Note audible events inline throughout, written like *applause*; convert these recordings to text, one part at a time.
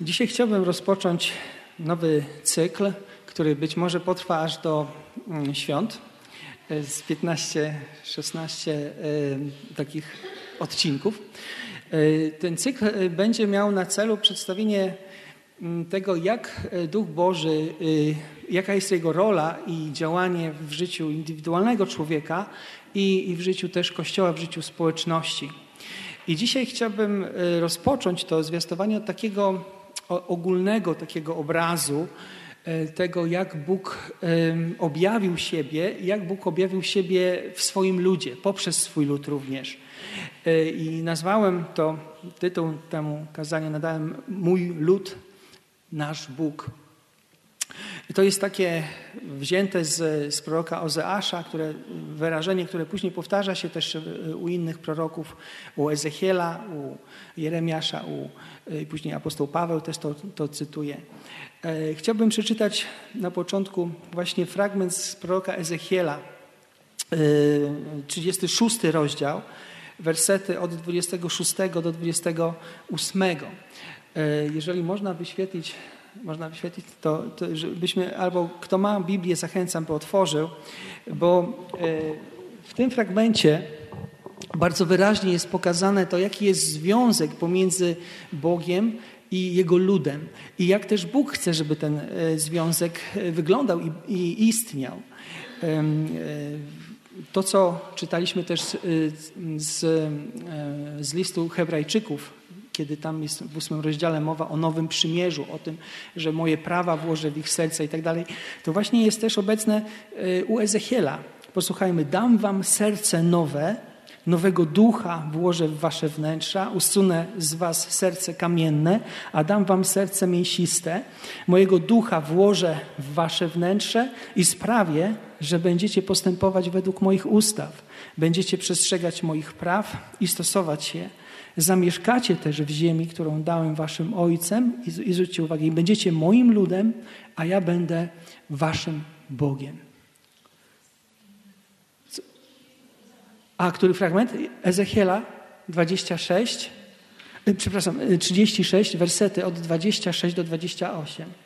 Dzisiaj chciałbym rozpocząć nowy cykl, który być może potrwa aż do mm, świąt. Z 15-16 e, takich odcinków. E, ten cykl e, będzie miał na celu przedstawienie mm, tego, jak Duch Boży, jaka jest jego rola i działanie w życiu indywidualnego człowieka i w życiu też Kościoła, w życiu społeczności. I dzisiaj chciałbym rozpocząć to zwiastowanie od takiego ogólnego takiego obrazu e, tego, jak Bóg objawił siebie, jak Bóg objawił siebie w swoim ludzie, poprzez swój lud również. E, I nazwałem to, tytuł temu kazaniu nadałem Mój lud, nasz Bóg. To jest takie wzięte z, z proroka Ozeasza, które, wyrażenie, które później powtarza się też u innych proroków, u Ezechiela, u Jeremiasza, u, i później apostoł Paweł też to, to cytuje. E, chciałbym przeczytać na początku właśnie fragment z proroka Ezechiela, 36 e, rozdział, wersety od 26 do 28. E, jeżeli można wyświetlić można wyświetlić, to, to żebyśmy, albo kto ma Biblię, zachęcam, by otworzył, bo e, w tym fragmencie bardzo wyraźnie jest pokazane to, jaki jest związek pomiędzy Bogiem i Jego ludem. I jak też Bóg chce, żeby ten e, związek e, wyglądał i, i istniał. To, co czytaliśmy też z, z listu Hebrajczyków, kiedy tam jest w ósmym rozdziale mowa o nowym przymierzu, o tym, że moje prawa włożę w ich serce i tak dalej, to właśnie jest też obecne e, u Ezechiela. Posłuchajmy, dam wam serce nowe, nowego ducha włożę w wasze wnętrza, usunę z was serce kamienne, a dam wam serce mięsiste. Mojego ducha włożę w wasze wnętrze i sprawię, że będziecie postępować według moich ustaw. Będziecie przestrzegać moich praw i stosować je Zamieszkacie też w ziemi, którą dałem waszym ojcem i, i zwróćcie uwagę, i będziecie moim ludem, a ja będę waszym Bogiem. A który fragment? Ezechiela 26, y, przepraszam, 36, y, wersety od 26 do 28.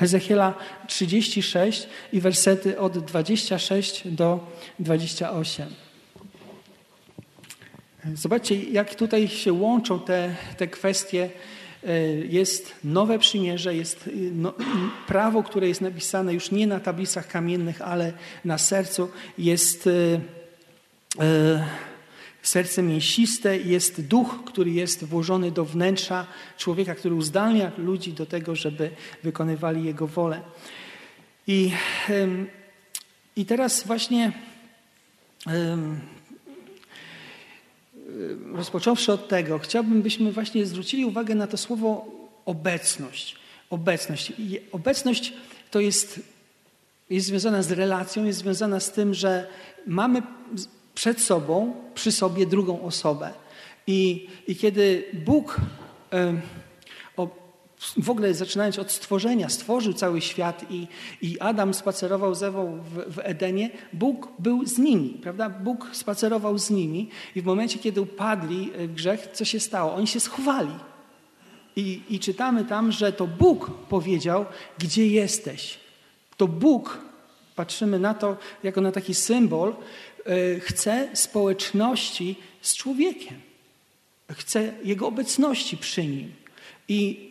Ezechiela 36 i wersety od 26 do 28. Zobaczcie, jak tutaj się łączą te, te kwestie. E, jest nowe przymierze, jest e, no, prawo, które jest napisane już nie na tablicach kamiennych, ale na sercu. Jest e, e, serce mięsiste, jest duch, który jest włożony do wnętrza człowieka, który uzdalnia ludzi do tego, żeby wykonywali jego wolę. I, i teraz właśnie rozpocząwszy od tego, chciałbym, byśmy właśnie zwrócili uwagę na to słowo obecność. Obecność. Obecność to jest, jest związana z relacją, jest związana z tym, że mamy przed sobą, przy sobie drugą osobę. I, i kiedy Bóg w ogóle zaczynając od stworzenia, stworzył cały świat i, i Adam spacerował z Ewą w, w, Edenie, Bóg był z nimi, prawda? Bóg spacerował z nimi i w momencie, kiedy upadli w grzech, co się stało? Oni się schowali. I, I czytamy tam, że to Bóg powiedział, gdzie jesteś. To Bóg, patrzymy na to jako na taki symbol, chce społeczności z człowiekiem. Chce Jego obecności przy nim. I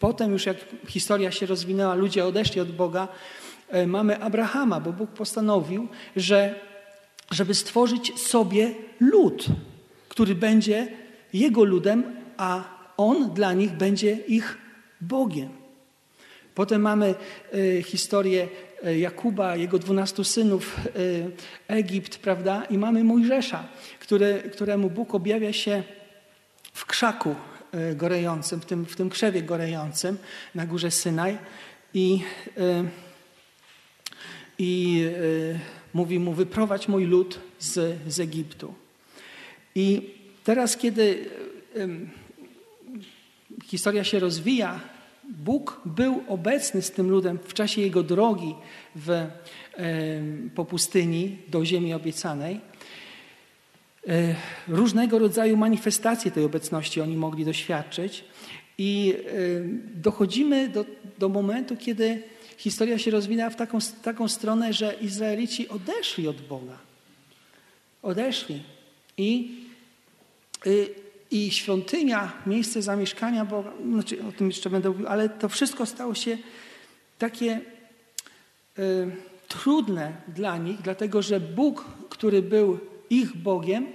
Potem już jak historia się rozwinęła, ludzie odeszli od Boga, e, mamy Abrahama, bo Bóg postanowił, że żeby stworzyć sobie lud, który będzie jego ludem, a on dla nich będzie ich Bogiem. Potem mamy e, historię e, Jakuba, jego dwunastu synów, Egipt, prawda? I mamy Mojżesza, który, któremu Bóg objawia się w krzaku E, gorejącym, w tym, w tym krzewie gorejącym na górze Synaj i, e, i e, mówi mu wyprowadź mój lud z, z Egiptu. I teraz, kiedy historia się rozwija, Bóg był obecny z tym ludem w czasie jego drogi w, po pustyni do ziemi obiecanej. E, różnego rodzaju manifestacje tej obecności oni mogli doświadczyć. I dochodzimy do, do momentu, kiedy historia się rozwinęła w taką, taką stronę, że Izraelici odeszli od Boga. Odeszli. I, y, i świątynia, miejsce zamieszkania Boga, znaczy o tym jeszcze będę mówił, ale to wszystko stało się takie y, trudne dla nich, dlatego że Bóg, który był ich Bogiem,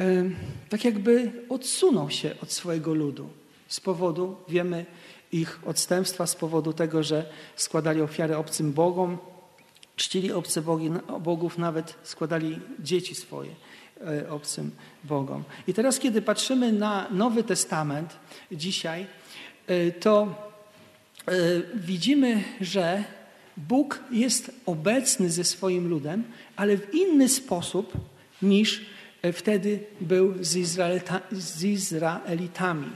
y, tak jakby odsunął się od swojego ludu. Z powodu, wiemy, ich odstępstwa, z powodu tego, że składali ofiary obcym Bogom, czcili obce bogi, bogów, nawet składali dzieci swoje obcym Bogom. I teraz, kiedy patrzymy na Nowy Testament dzisiaj, e, to e, widzimy, że Bóg jest obecny ze swoim ludem, ale w inny sposób niż wtedy był z, Izraelita, z Izraelitami.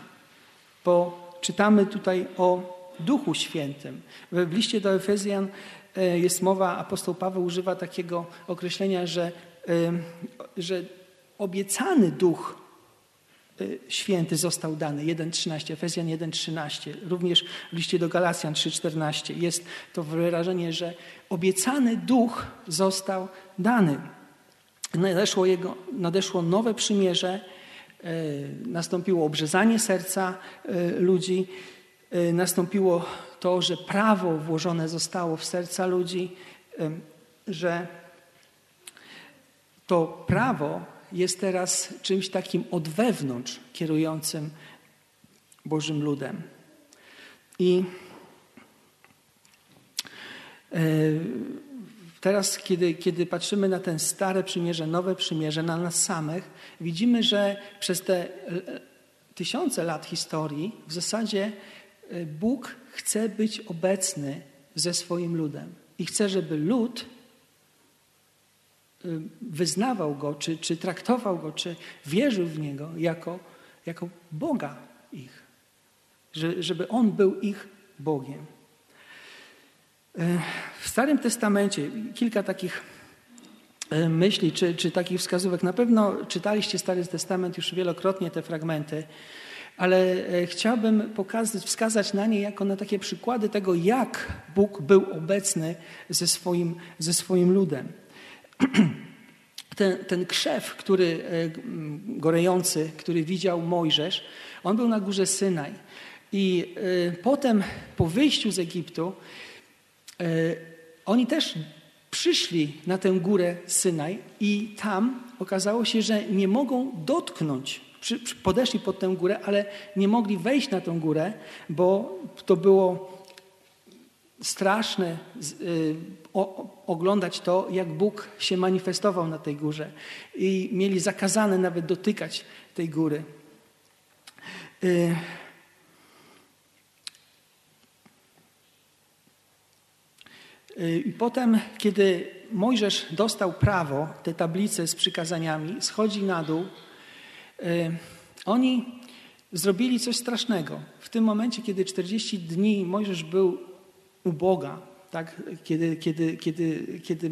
Bo czytamy tutaj o Duchu Świętym. W liście do Efezjan jest mowa, apostoł Paweł używa takiego określenia, że, że obiecany Duch Święty został dany. 1.13, Efezjan 1.13. Również w liście do Galacjan 3.14 jest to wyrażenie, że obiecany Duch został dany. Nadeszło, jego, nadeszło nowe przymierze, nastąpiło obrzezanie serca ludzi, nastąpiło to, że prawo włożone zostało w serca ludzi, że to prawo jest teraz czymś takim od wewnątrz kierującym Bożym ludem. I e, teraz, kiedy, kiedy patrzymy na ten stare przymierze, nowe przymierze, na nas samych, widzimy, że przez te e, tysiące lat historii w zasadzie e, Bóg chce być obecny ze swoim ludem i chce, żeby lud wyznawał go, czy, czy traktował go, czy wierzył w niego jako, jako Boga ich. Że, żeby on był ich Bogiem. Y, w Starym Testamencie kilka takich y, myśli, czy, czy takich wskazówek. Na pewno czytaliście Stary Testament już wielokrotnie te fragmenty ale chciałbym pokazać, wskazać na nie jako na takie przykłady tego, jak Bóg był obecny ze swoim, ze swoim ludem. *clears throat* Ten, ten krzew, który e, gorejący, który widział Mojżesz, on był na górze Synaj. I e, potem po wyjściu z Egiptu oni też przyszli na tę górę Synaj i tam okazało się, że nie mogą dotknąć podeszli pod tę górę, ale nie mogli wejść na tę górę, bo to było straszne y, oglądać to, jak Bóg się manifestował na tej górze. I mieli zakazane nawet dotykać tej góry. Y, y, I potem, kiedy Mojżesz dostał prawo, te tablice z przykazaniami, schodzi na dół oni zrobili coś strasznego. W tym momencie, kiedy 40 dni Mojżesz był u Boga, tak, kiedy, kiedy, kiedy, kiedy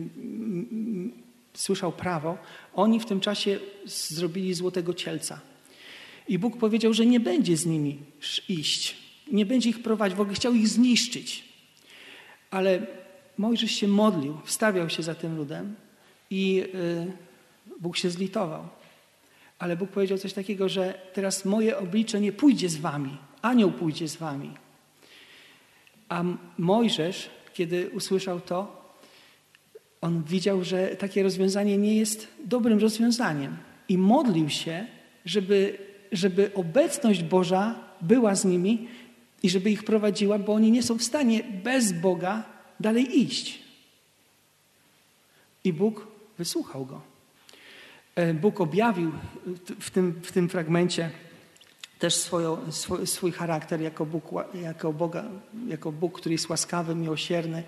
słyszał prawo, oni w tym czasie zrobili złotego cielca. I Bóg powiedział, że nie będzie z nimi iść, nie będzie ich prowadzić, w ogóle chciał ich zniszczyć. Ale Mojżesz się modlił, wstawiał się za tym ludem i y, Bóg się zlitował. Ale Bóg powiedział coś takiego, że teraz moje oblicze nie pójdzie z wami, anioł pójdzie z wami. A Mojżesz, kiedy usłyszał to, on widział, że takie rozwiązanie nie jest dobrym rozwiązaniem. I modlił się, żeby, żeby obecność Boża była z nimi i żeby ich prowadziła, bo oni nie są w stanie bez Boga dalej iść. I Bóg wysłuchał go. E, Bóg objawił w tym, w tym fragmencie też swoją, swój, swój, charakter jako Bóg, jako, Boga, jako Bóg, który jest łaskawy, miłosierny,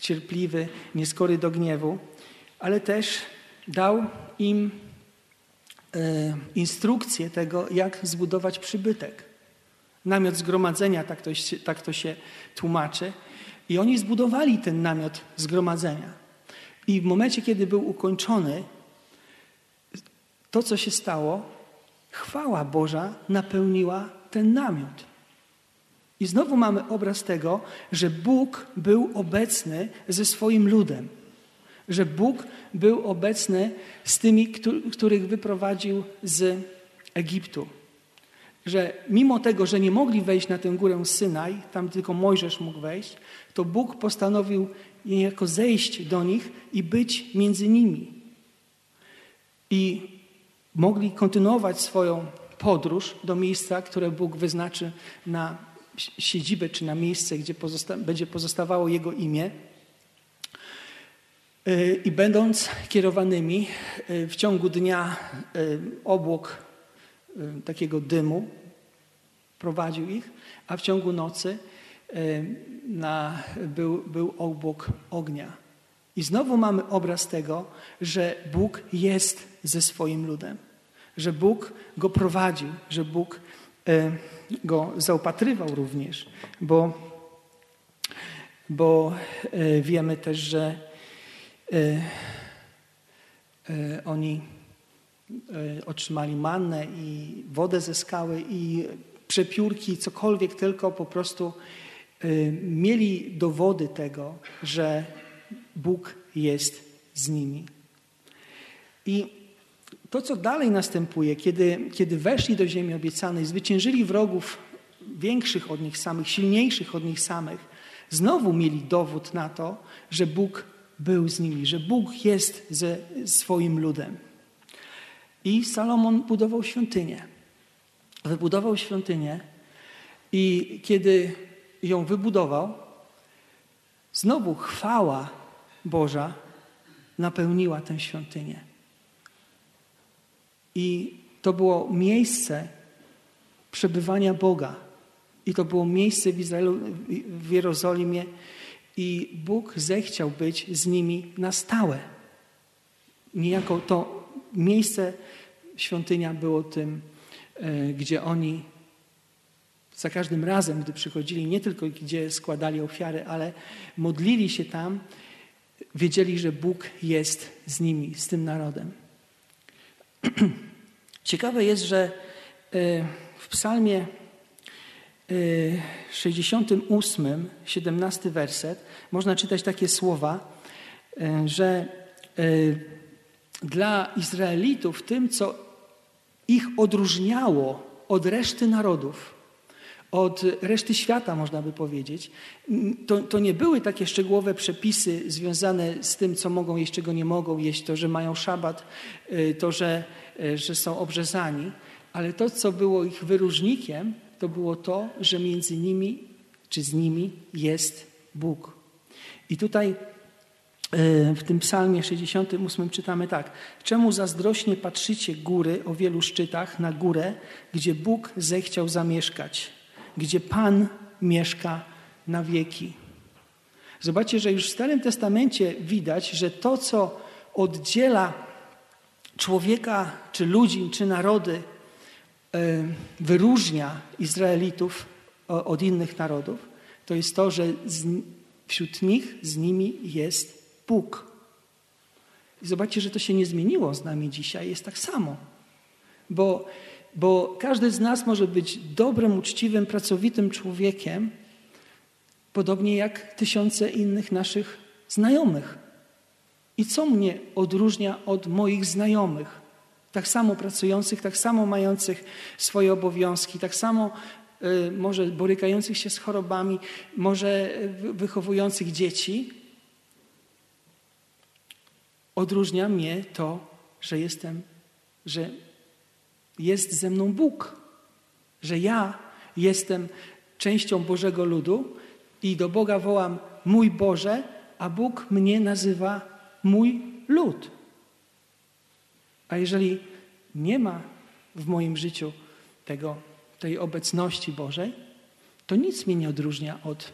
cierpliwy, nieskory do gniewu, ale też dał im e, instrukcję tego, jak zbudować przybytek. Namiot zgromadzenia, tak to, tak to się tłumaczy. I oni zbudowali ten namiot zgromadzenia. I w momencie, kiedy był ukończony, to, co się stało, chwała Boża napełniła ten namiot. I znowu mamy obraz tego, że Bóg był obecny ze swoim ludem. Że Bóg był obecny z tymi, których wyprowadził z Egiptu. Że mimo tego, że nie mogli wejść na tę górę Synaj, tam tylko Mojżesz mógł wejść, to Bóg postanowił niejako zejść do nich i być między nimi. I mogli kontynuować swoją podróż do miejsca, które Bóg wyznaczy na siedzibę czy na miejsce, gdzie pozosta będzie pozostawało Jego imię. Y, I będąc kierowanymi y, w ciągu dnia y, obłok takiego dymu prowadził ich, a w ciągu nocy na, był, był obłok ognia. I znowu mamy obraz tego, że Bóg jest ze swoim ludem, że Bóg go prowadził, że Bóg go zaopatrywał również, bo, bo e, wiemy też, że e, e, oni otrzymali mannę i wodę ze skały i przepiórki, cokolwiek tylko po prostu mieli dowody tego, że Bóg jest z nimi. I to, co dalej następuje, kiedy, kiedy weszli do ziemi obiecanej, zwyciężyli wrogów większych od nich samych, silniejszych od nich samych, znowu mieli dowód na to, że Bóg był z nimi, że Bóg jest ze swoim ludem. I Salomon budował świątynię. Wybudował świątynię i kiedy ją wybudował, znowu chwała Boża napełniła tę świątynię. I to było miejsce przebywania Boga. I to było miejsce w Izraelu, w Jerozolimie. I Bóg zechciał być z nimi na stałe. Niejako to miejsce, świątynia było tym, e, gdzie oni za każdym razem, gdy przychodzili, nie tylko gdzie składali ofiary, ale modlili się tam, wiedzieli, że Bóg jest z nimi, z tym narodem. *clears throat* Ciekawe jest, że e, w Psalmie 68, e, 17 werset, można czytać takie słowa, e, że dla Izraelitów tym, co ich odróżniało od reszty narodów, od reszty świata, można by powiedzieć. To, to, nie były takie szczegółowe przepisy związane z tym, co mogą jeść, czego nie mogą jeść, to, że mają szabat, y, to, że, y, że są obrzezani, ale to, co było ich wyróżnikiem, to było to, że między nimi czy z nimi jest Bóg. I tutaj y, w tym psalmie 68 czytamy tak. Czemu zazdrośnie patrzycie góry o wielu szczytach na górę, gdzie Bóg zechciał zamieszkać? Gdzie Pan mieszka na wieki. Zobaczcie, że już w Starym Testamencie widać, że to, co oddziela człowieka, czy ludzi, czy narody, e, wyróżnia Izraelitów od innych narodów, to jest to, że wśród nich, z nimi jest Bóg. I zobaczcie, że to się nie zmieniło z nami dzisiaj, jest tak samo. Bo bo każdy z nas może być dobrym, uczciwym, pracowitym człowiekiem, podobnie jak tysiące innych naszych znajomych. I co mnie odróżnia od moich znajomych? Tak samo pracujących, tak samo mających swoje obowiązki, tak samo y, może borykających się z chorobami, może wychowujących dzieci. Odróżnia mnie to, że jestem, że jest ze mną Bóg, że ja jestem częścią Bożego ludu i do Boga wołam mój Boże, a Bóg mnie nazywa mój lud. A jeżeli nie ma w moim życiu tego, tej obecności Bożej, to nic mnie nie odróżnia od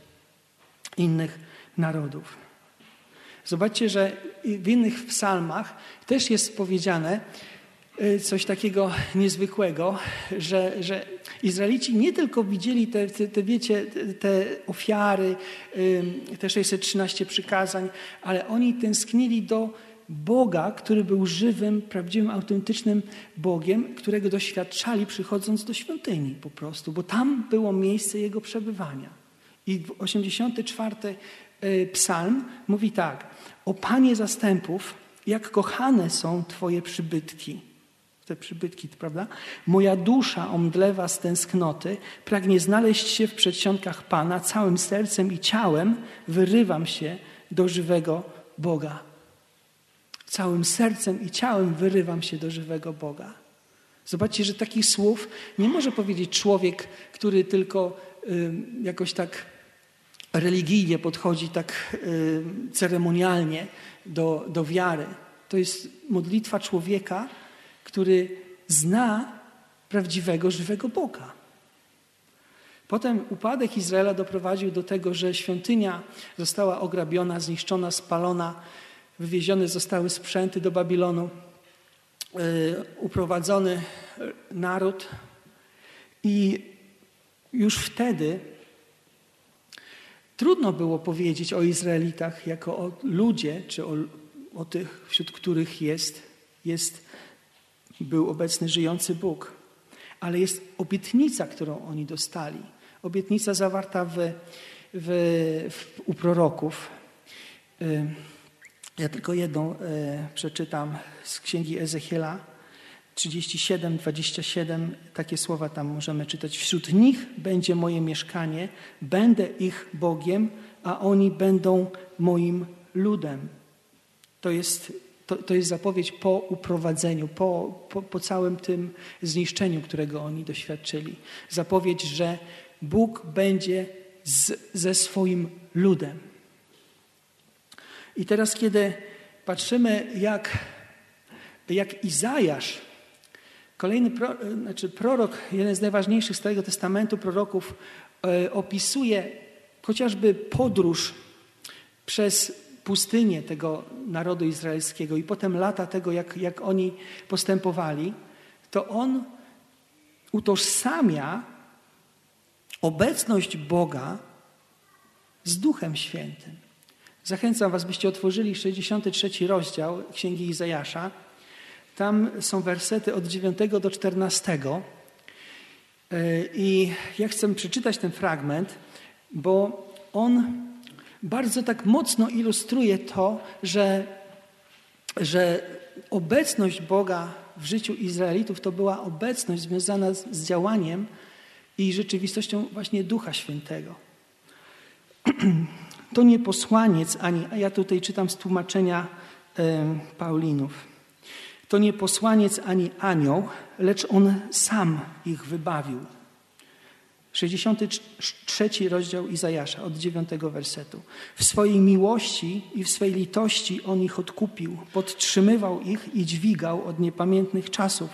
innych narodów. Zobaczcie, że w innych psalmach też jest powiedziane, coś takiego niezwykłego, że, że Izraelici nie tylko widzieli te, te, te, wiecie, te ofiary, te 613 przykazań, ale oni tęsknili do Boga, który był żywym, prawdziwym, autentycznym Bogiem, którego doświadczali przychodząc do świątyni po prostu, bo tam było miejsce Jego przebywania. I 84 e, psalm mówi tak, o Panie zastępów, jak kochane są Twoje przybytki te przybytki, prawda? Moja dusza omdlewa z tęsknoty, pragnie znaleźć się w przedsionkach Pana, całym sercem i ciałem wyrywam się do żywego Boga. Całym sercem i ciałem wyrywam się do żywego Boga. Zobaczcie, że takich słów nie może powiedzieć człowiek, który tylko y, jakoś tak religijnie podchodzi, tak y, ceremonialnie do, do wiary. To jest modlitwa człowieka, który zna prawdziwego, żywego Boga. Potem upadek Izraela doprowadził do tego, że świątynia została ograbiona, zniszczona, spalona, wywiezione zostały sprzęty do Babilonu, yy, uprowadzony naród i już wtedy trudno było powiedzieć o Izraelitach jako o ludzie, czy o, o tych, wśród których jest, jest był obecny żyjący Bóg. Ale jest obietnica, którą oni dostali. Obietnica zawarta w, w, w, u proroków. Y, ja tylko jedną y, przeczytam z księgi Ezechiela 37, 27. Takie słowa tam możemy czytać. Wśród nich będzie moje mieszkanie, będę ich Bogiem, a oni będą moim ludem. To jest to, to jest zapowiedź po uprowadzeniu, po, po, po całym tym zniszczeniu, którego oni doświadczyli. Zapowiedź, że Bóg będzie z, ze swoim ludem. I teraz, kiedy patrzymy, jak, jak Izajasz, kolejny pro, znaczy prorok, jeden z najważniejszych Starego Testamentu proroków, e, opisuje chociażby podróż przez pustynię tego narodu izraelskiego i potem lata tego, jak, jak oni postępowali, to on utożsamia obecność Boga z Duchem Świętym. Zachęcam Was, byście otworzyli 63 rozdział Księgi Izajasza. Tam są wersety od 9 do 14. I ja chcę przeczytać ten fragment, bo on bardzo tak mocno ilustruje to, że, że obecność Boga w życiu Izraelitów to była obecność związana z, z działaniem i rzeczywistością właśnie Ducha Świętego. *clears throat* To nie posłaniec ani, a ja tutaj czytam z tłumaczenia y, Paulinów. To nie posłaniec ani anioł, lecz on sam ich wybawił 63 rozdział Izajasza od 9 wersetu. W swojej miłości i w swej litości on ich odkupił, podtrzymywał ich i dźwigał od niepamiętnych czasów.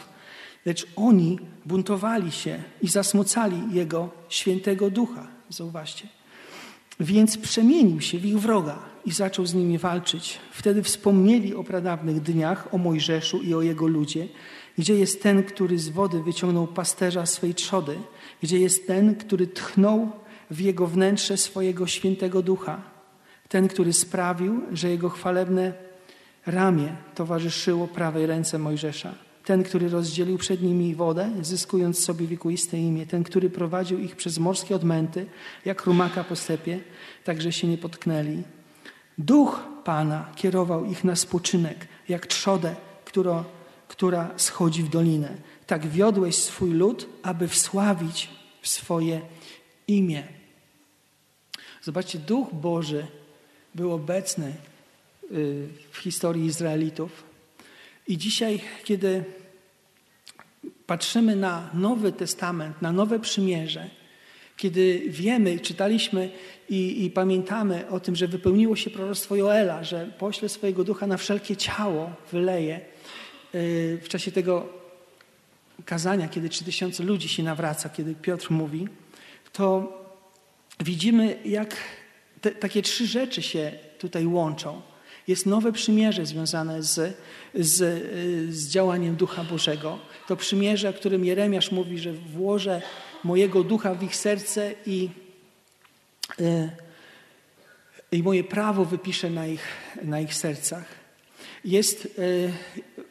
Lecz oni buntowali się i zasmucali Jego świętego ducha. Zauważcie. Więc przemienił się w ich wroga i zaczął z nimi walczyć. Wtedy wspomnieli o pradawnych dniach, o Mojżeszu i o jego ludzie, gdzie jest ten, który z wody wyciągnął pasterza swej trzody, gdzie jest ten, który tchnął w jego wnętrze swojego świętego ducha, ten, który sprawił, że jego chwalebne ramię towarzyszyło prawej ręce Mojżesza, ten, który rozdzielił przed nimi wodę, zyskując sobie wiekuiste imię, ten, który prowadził ich przez morskie odmęty, jak rumaka po stepie, tak że się nie potknęli. Duch Pana kierował ich na spoczynek, jak trzodę, która, schodzi w dolinę. Tak wiodłeś swój lud, aby wsławić swoje imię. Zobaczcie, Duch Boży był obecny y, w historii Izraelitów. I dzisiaj, kiedy patrzymy na Nowy Testament, na Nowe Przymierze, kiedy wiemy, czytaliśmy i, i, pamiętamy o tym, że wypełniło się proroctwo Joela, że pośle swojego ducha na wszelkie ciało, wyleje. Y, w czasie tego kazania, kiedy 3000 ludzi się nawraca, kiedy Piotr mówi, to widzimy, jak te, takie trzy rzeczy się tutaj łączą. Jest nowe przymierze związane z, z, z działaniem Ducha Bożego. To przymierze, o którym Jeremiasz mówi, że włożę mojego ducha w ich serce i, i moje prawo wypiszę na ich, na ich sercach. Jest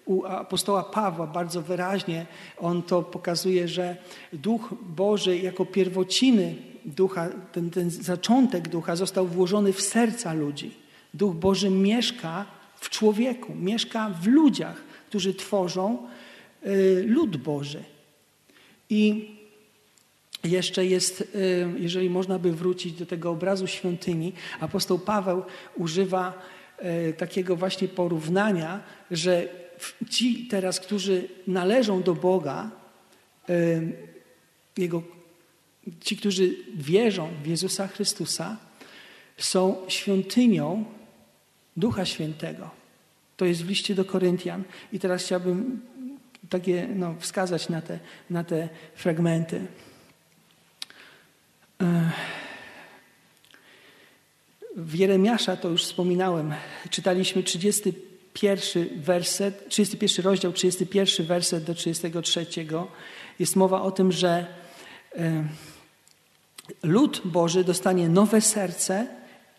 u apostoła Pawła bardzo wyraźnie, on to pokazuje, że Duch Boży jako pierwociny ducha, ten, ten zaczątek ducha został włożony w serca ludzi. Duch Boży mieszka w człowieku, mieszka w ludziach, którzy tworzą y, lud Boży. I jeszcze jest, y, jeżeli można by wrócić do tego obrazu świątyni, apostoł Paweł używa y, takiego właśnie porównania, że ci teraz, którzy należą do Boga, Jego, ci, którzy wierzą w Jezusa Chrystusa, są świątynią Ducha Świętego. To jest w liście do Koryntian. I teraz chciałbym takie no, wskazać na te, na te fragmenty. W Jeremiasza, to już wspominałem, czytaliśmy 31 werset, 31 rozdział, 31 werset do 33. Jest mowa o tym, że lud Boży dostanie nowe serce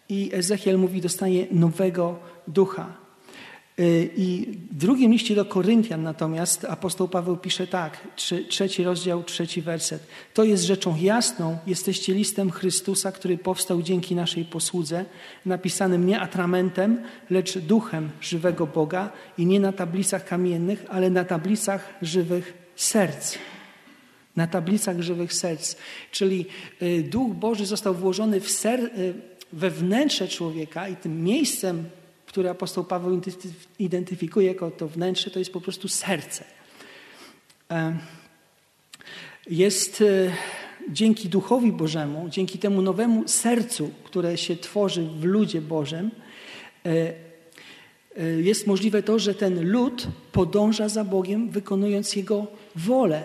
i Ezechiel mówi, dostanie nowego ducha. Y, I w drugim liście do Koryntian natomiast apostoł Paweł pisze tak, trzeci rozdział, trzeci werset. To jest rzeczą jasną, jesteście listem Chrystusa, który powstał dzięki naszej posłudze, napisanym nie atramentem, lecz duchem żywego Boga i nie na tablicach kamiennych, ale na tablicach żywych serc. Na tablicach żywych serc. Czyli y, Duch Boży został włożony w ser, y, we wnętrze człowieka i tym miejscem które apostoł Paweł identyfikuje jako to wnętrze, to jest po prostu serce. E, jest e, dzięki Duchowi Bożemu, dzięki temu nowemu sercu, które się tworzy w ludzie Bożym, e, jest możliwe to, że ten lud podąża za Bogiem, wykonując Jego wolę.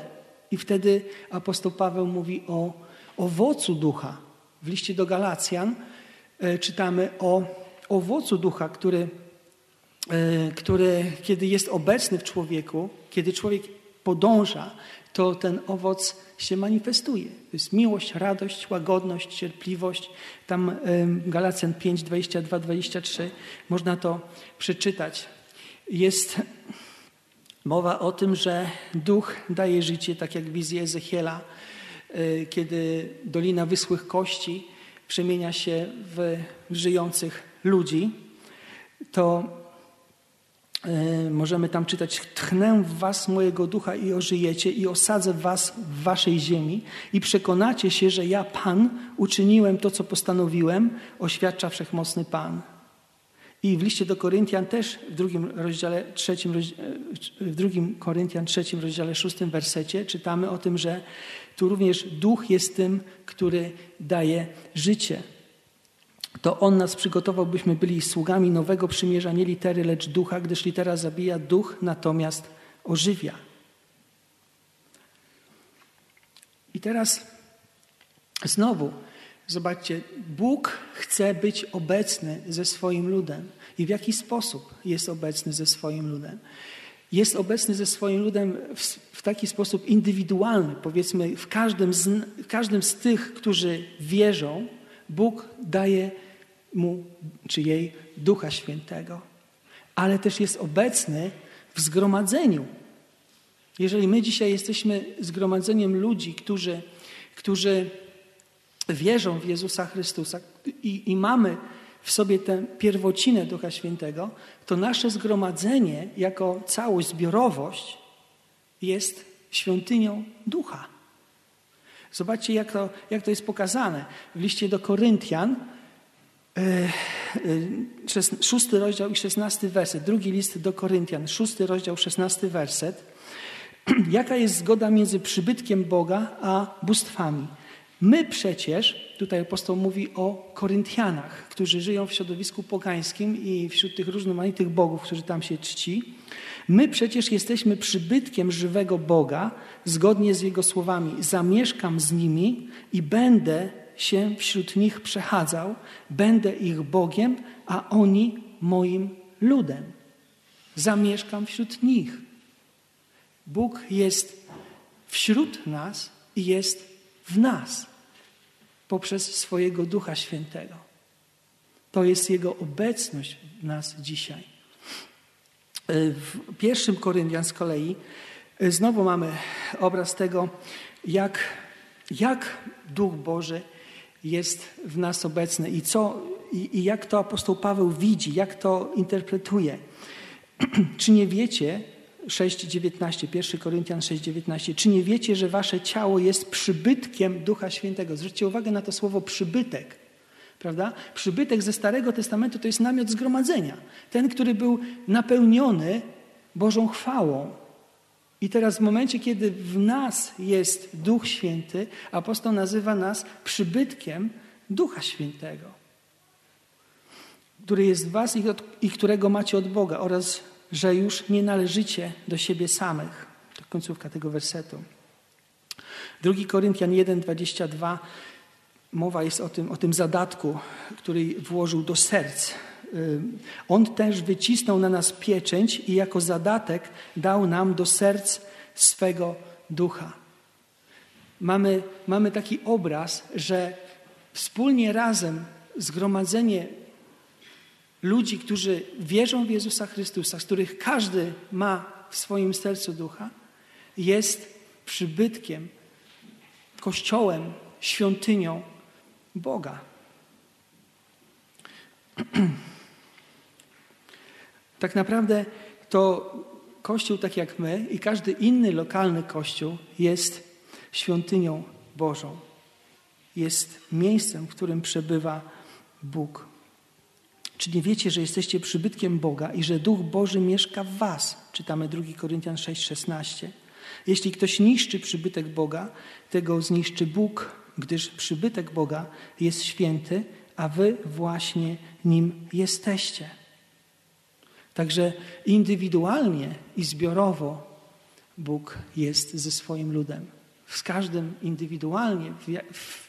I wtedy apostoł Paweł mówi o owocu ducha. W liście do Galacjan czytamy o owocu ducha, który, e, który kiedy jest obecny w człowieku, kiedy człowiek podąża, to ten owoc się manifestuje. To jest miłość, radość, łagodność, cierpliwość. Tam e, Galacjan 5, 22, 23 można to przeczytać. Jest mowa o tym, że duch daje życie, tak jak w wizji Ezechiela, e, kiedy Dolina Wysłych Kości przemienia się w żyjących ludzi, to e, możemy tam czytać: Tchnę w was mojego ducha i ożyjecie, i osadzę was w waszej ziemi, i przekonacie się, że ja, Pan, uczyniłem to, co postanowiłem, oświadcza wszechmocny Pan. I w liście do Koryntian też w drugim rozdziale trzecim, e, w drugim Koryntian trzecim rozdziale szóstym wersecie czytamy o tym, że tu również duch jest tym, który daje życie to On nas przygotował, byśmy byli sługami nowego przymierza, nie litery, lecz ducha, gdyż litera zabija, duch natomiast ożywia. I teraz znowu, zobaczcie, Bóg chce być obecny ze swoim ludem. I w jaki sposób jest obecny ze swoim ludem? Jest obecny ze swoim ludem w, w taki sposób indywidualny, powiedzmy, w każdym, z, w każdym z tych, którzy wierzą, Bóg daje mu czy jej Ducha Świętego, ale też jest obecny w zgromadzeniu. Jeżeli my dzisiaj jesteśmy zgromadzeniem ludzi, którzy, którzy wierzą w Jezusa Chrystusa i, i mamy w sobie tę pierwocinę Ducha Świętego, to nasze zgromadzenie jako całość, zbiorowość jest świątynią Ducha. Zobaczcie, jak to, jak to jest pokazane. W liście do Koryntian szósty rozdział i szesnasty werset, drugi list do Koryntian, szósty rozdział, szesnasty werset. *clears throat* Jaka jest zgoda między przybytkiem Boga a bóstwami? My przecież, tutaj apostoł mówi o Koryntianach, którzy żyją w środowisku pogańskim i wśród tych różnorodnych bogów, którzy tam się czci. My przecież jesteśmy przybytkiem żywego Boga, zgodnie z Jego słowami. Zamieszkam z nimi i będę się wśród nich przechadzał, będę ich Bogiem, a oni moim ludem. Zamieszkam wśród nich. Bóg jest wśród nas i jest w nas poprzez swojego Ducha Świętego. To jest Jego obecność w nas dzisiaj. W pierwszym Koryntian z kolei znowu mamy obraz tego, jak, jak Duch Boży jest w nas obecny i, co, i, i jak to apostoł Paweł widzi, jak to interpretuje. *clears throat* Czy nie wiecie, 6,19, 1 Koryntian 6,19, czy nie wiecie, że wasze ciało jest przybytkiem Ducha Świętego? Zwróćcie uwagę na to słowo przybytek. Prawda? Przybytek ze Starego Testamentu to jest namiot zgromadzenia. Ten, który był napełniony Bożą chwałą. I teraz w momencie, kiedy w nas jest Duch Święty, apostoł nazywa nas przybytkiem Ducha Świętego, który jest w was i, od, i którego macie od Boga oraz, że już nie należycie do siebie samych. To końcówka tego wersetu. 2 Koryntian 1,22 mowa jest o tym, o tym zadatku, który włożył do serc. On też wycisnął na nas pieczęć i jako zadatek dał nam do serc swego ducha. Mamy, mamy taki obraz, że wspólnie razem zgromadzenie ludzi, którzy wierzą w Jezusa Chrystusa, z których każdy ma w swoim sercu ducha, jest przybytkiem, kościołem, świątynią Boga. *clears throat* Tak naprawdę to Kościół, tak jak my i każdy inny lokalny Kościół, jest świątynią Bożą. Jest miejscem, w którym przebywa Bóg. Czy nie wiecie, że jesteście przybytkiem Boga i że Duch Boży mieszka w Was? Czytamy 2 Koryntian 6,16. Jeśli ktoś niszczy przybytek Boga, tego zniszczy Bóg, gdyż przybytek Boga jest święty, a wy właśnie nim jesteście. Także indywidualnie i zbiorowo Bóg jest ze swoim ludem. Z każdym indywidualnie, w, w,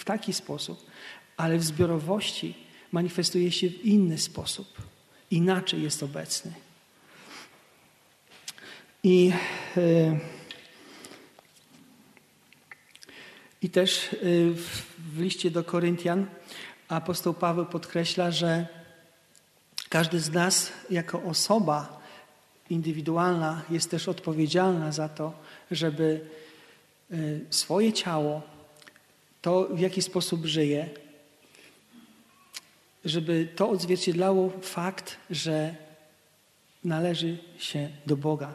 w taki sposób, ale w zbiorowości manifestuje się w inny sposób. Inaczej jest obecny. I. Yy, I też y, w liście do Koryntian apostoł Paweł podkreśla, że każdy z nas jako osoba indywidualna jest też odpowiedzialna za to, żeby y, swoje ciało, to w jaki sposób żyje, żeby to odzwierciedlało fakt, że należy się do Boga.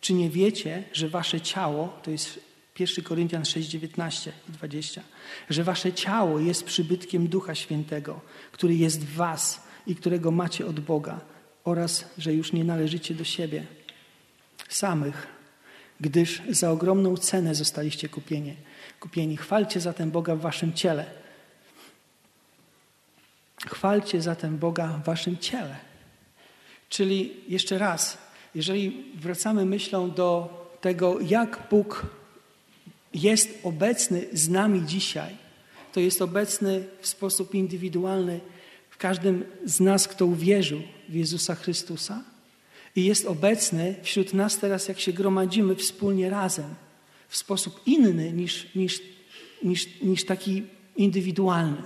Czy nie wiecie, że wasze ciało to jest 1 Koryntian 6, 19 i 20, że wasze ciało jest przybytkiem Ducha Świętego, który jest w was i którego macie od Boga oraz, że już nie należycie do siebie samych, gdyż za ogromną cenę zostaliście kupieni. kupieni. Chwalcie zatem Boga w waszym ciele. Chwalcie zatem Boga w waszym ciele. Czyli jeszcze raz, jeżeli wracamy myślą do tego, jak Bóg jest obecny z nami dzisiaj, to jest obecny w sposób indywidualny każdym z nas, kto uwierzył w Jezusa Chrystusa. I jest obecny wśród nas teraz, jak się gromadzimy wspólnie razem, w sposób inny niż, niż, niż, niż taki indywidualny.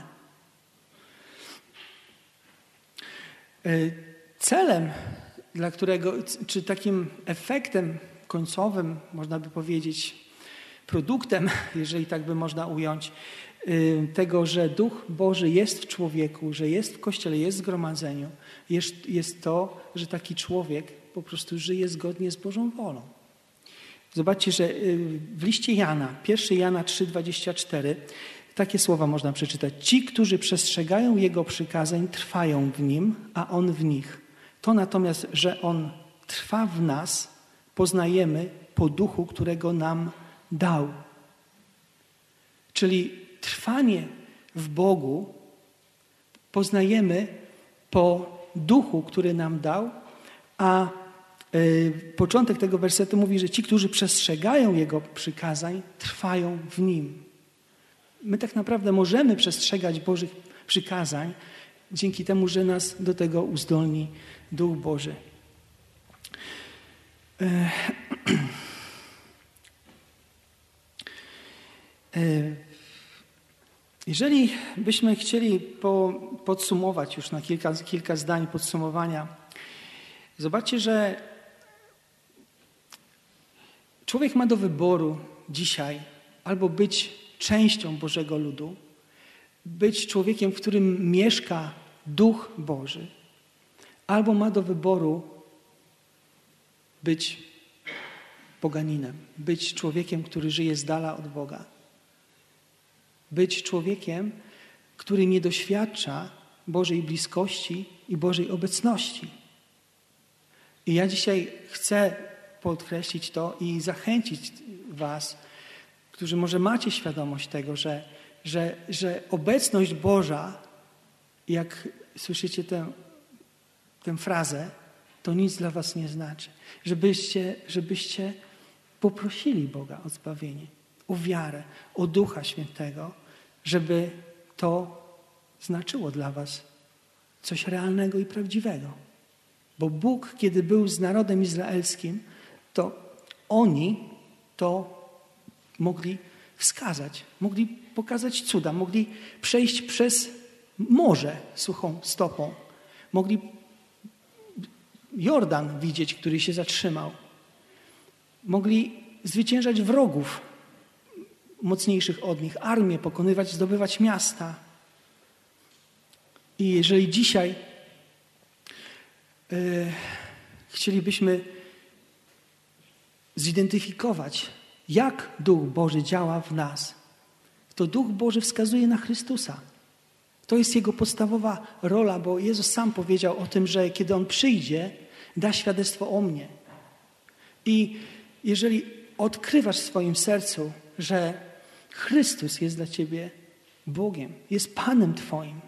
E, celem, dla którego, czy takim efektem końcowym, można by powiedzieć, produktem, *laughs* jeżeli tak by można ująć, tego, że Duch Boży jest w człowieku, że jest w kościele, jest w zgromadzeniu, jest, jest to, że taki człowiek po prostu żyje zgodnie z Bożą wolą. Zobaczcie, że y, w liście Jana, 1 Jana 3,24, takie słowa można przeczytać. Ci, którzy przestrzegają Jego przykazań, trwają w Nim, a On w nich. To natomiast, że On trwa w nas, poznajemy po duchu, którego nam dał. Czyli trwanie w Bogu poznajemy po duchu, który nam dał, a y, początek tego wersetu mówi, że ci, którzy przestrzegają Jego przykazań, trwają w Nim. My tak naprawdę możemy przestrzegać Bożych przykazań dzięki temu, że nas do tego uzdolni Duch Boży. *clears throat* Jeżeli byśmy chcieli po, podsumować już na kilka, kilka zdań podsumowania, Zobaczcie, że człowiek ma do wyboru dzisiaj albo być częścią Bożego ludu, być człowiekiem, w którym mieszka Duch Boży, albo ma do wyboru być poganinem, być człowiekiem, który żyje z dala od Boga. Być człowiekiem, który nie doświadcza Bożej bliskości i Bożej obecności. I ja dzisiaj chcę podkreślić to i zachęcić Was, którzy może macie świadomość tego, że, że, że obecność Boża, jak słyszycie tę, tę frazę, to nic dla Was nie znaczy. Żebyście, żebyście poprosili Boga o zbawienie, o wiarę, o Ducha Świętego, żeby to znaczyło dla Was coś realnego i prawdziwego. Bo Bóg, kiedy był z narodem izraelskim, to oni to mogli wskazać, mogli pokazać cuda, mogli przejść przez morze suchą stopą, mogli Jordan widzieć, który się zatrzymał, mogli zwyciężać wrogów mocniejszych od nich, armię pokonywać, zdobywać miasta. I jeżeli dzisiaj yy, chcielibyśmy zidentyfikować, jak Duch Boży działa w nas, to Duch Boży wskazuje na Chrystusa. To jest Jego podstawowa rola, bo Jezus sam powiedział o tym, że kiedy On przyjdzie, da świadectwo o mnie. I jeżeli odkrywasz w swoim sercu, że Chrystus jest dla ciebie Bogiem, jest Panem Twoim,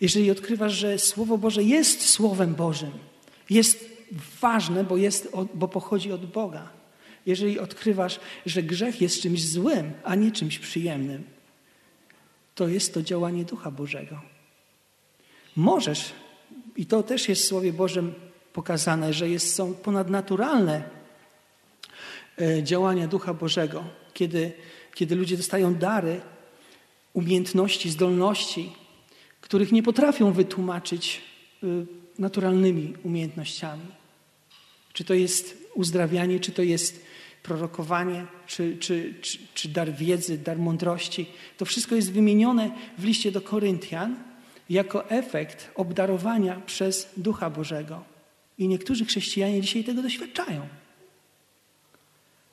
jeżeli odkrywasz, że Słowo Boże jest Słowem Bożym, jest ważne, bo, jest, bo pochodzi od Boga. Jeżeli odkrywasz, że grzech jest czymś złym, a nie czymś przyjemnym, to jest to działanie Ducha Bożego. Możesz, i to też jest w Słowie Bożym pokazane, że jest, są ponadnaturalne e, działania Ducha Bożego, kiedy, kiedy ludzie dostają dary, umiejętności, zdolności, których nie potrafią wytłumaczyć e, naturalnymi umiejętnościami. Czy to jest uzdrawianie, czy to jest prorokowanie, czy, czy, czy, czy dar wiedzy, dar mądrości. To wszystko jest wymienione w liście do Koryntian jako efekt obdarowania przez Ducha Bożego. I niektórzy chrześcijanie dzisiaj tego doświadczają.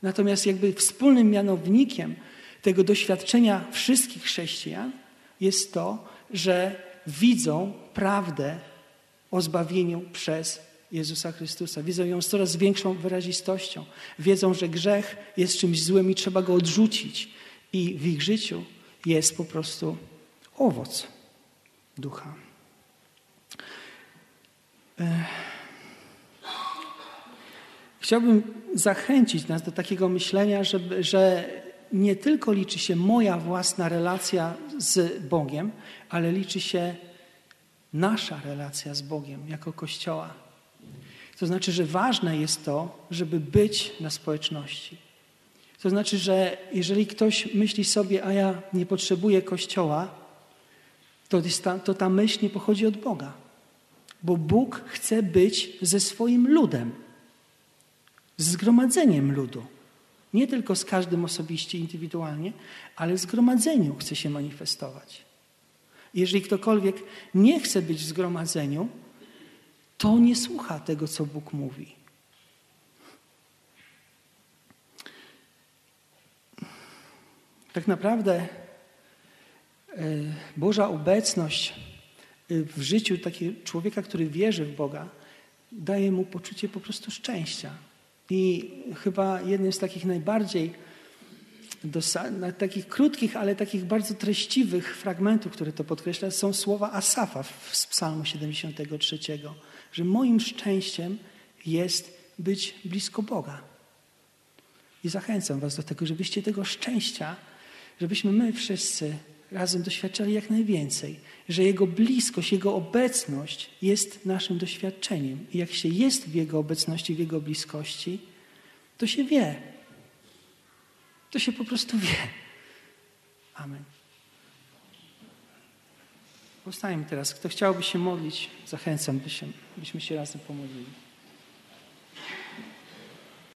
Natomiast jakby wspólnym mianownikiem tego doświadczenia wszystkich chrześcijan jest to, że widzą prawdę o zbawieniu przez Jezusa Chrystusa. Widzą ją z coraz większą wyrazistością. Wiedzą, że grzech jest czymś złym i trzeba go odrzucić. I w ich życiu jest po prostu owoc ducha. Chciałbym zachęcić nas do takiego myślenia, żeby, że nie tylko liczy się moja własna relacja z Bogiem, ale liczy się nasza relacja z Bogiem jako Kościoła. To znaczy, że ważne jest to, żeby być na społeczności. To znaczy, że jeżeli ktoś myśli sobie, a ja nie potrzebuję Kościoła, to ta, to ta myśl nie pochodzi od Boga. Bo Bóg chce być ze swoim ludem, z zgromadzeniem ludu. Nie tylko z każdym osobiście, indywidualnie, ale w zgromadzeniu chce się manifestować. Jeżeli ktokolwiek nie chce być w zgromadzeniu, to nie słucha tego, co Bóg mówi. Tak naprawdę e, Boża obecność e, w życiu takiego człowieka, który wierzy w Boga, daje mu poczucie po prostu szczęścia. I chyba jednym z takich najbardziej takich krótkich, ale takich bardzo treściwych fragmentów, które to podkreśla, są słowa Asafa z Psalmu 73, że moim szczęściem jest być blisko Boga. I zachęcam Was do tego, żebyście tego szczęścia, żebyśmy my wszyscy razem doświadczali jak najwięcej, że Jego bliskość, Jego obecność jest naszym doświadczeniem. I jak się jest w Jego obecności, w Jego bliskości, to się wie, to się po prostu wie. Amen. Powstajmy teraz. Kto chciałby się modlić, zachęcam, byśmy się razem pomodlili.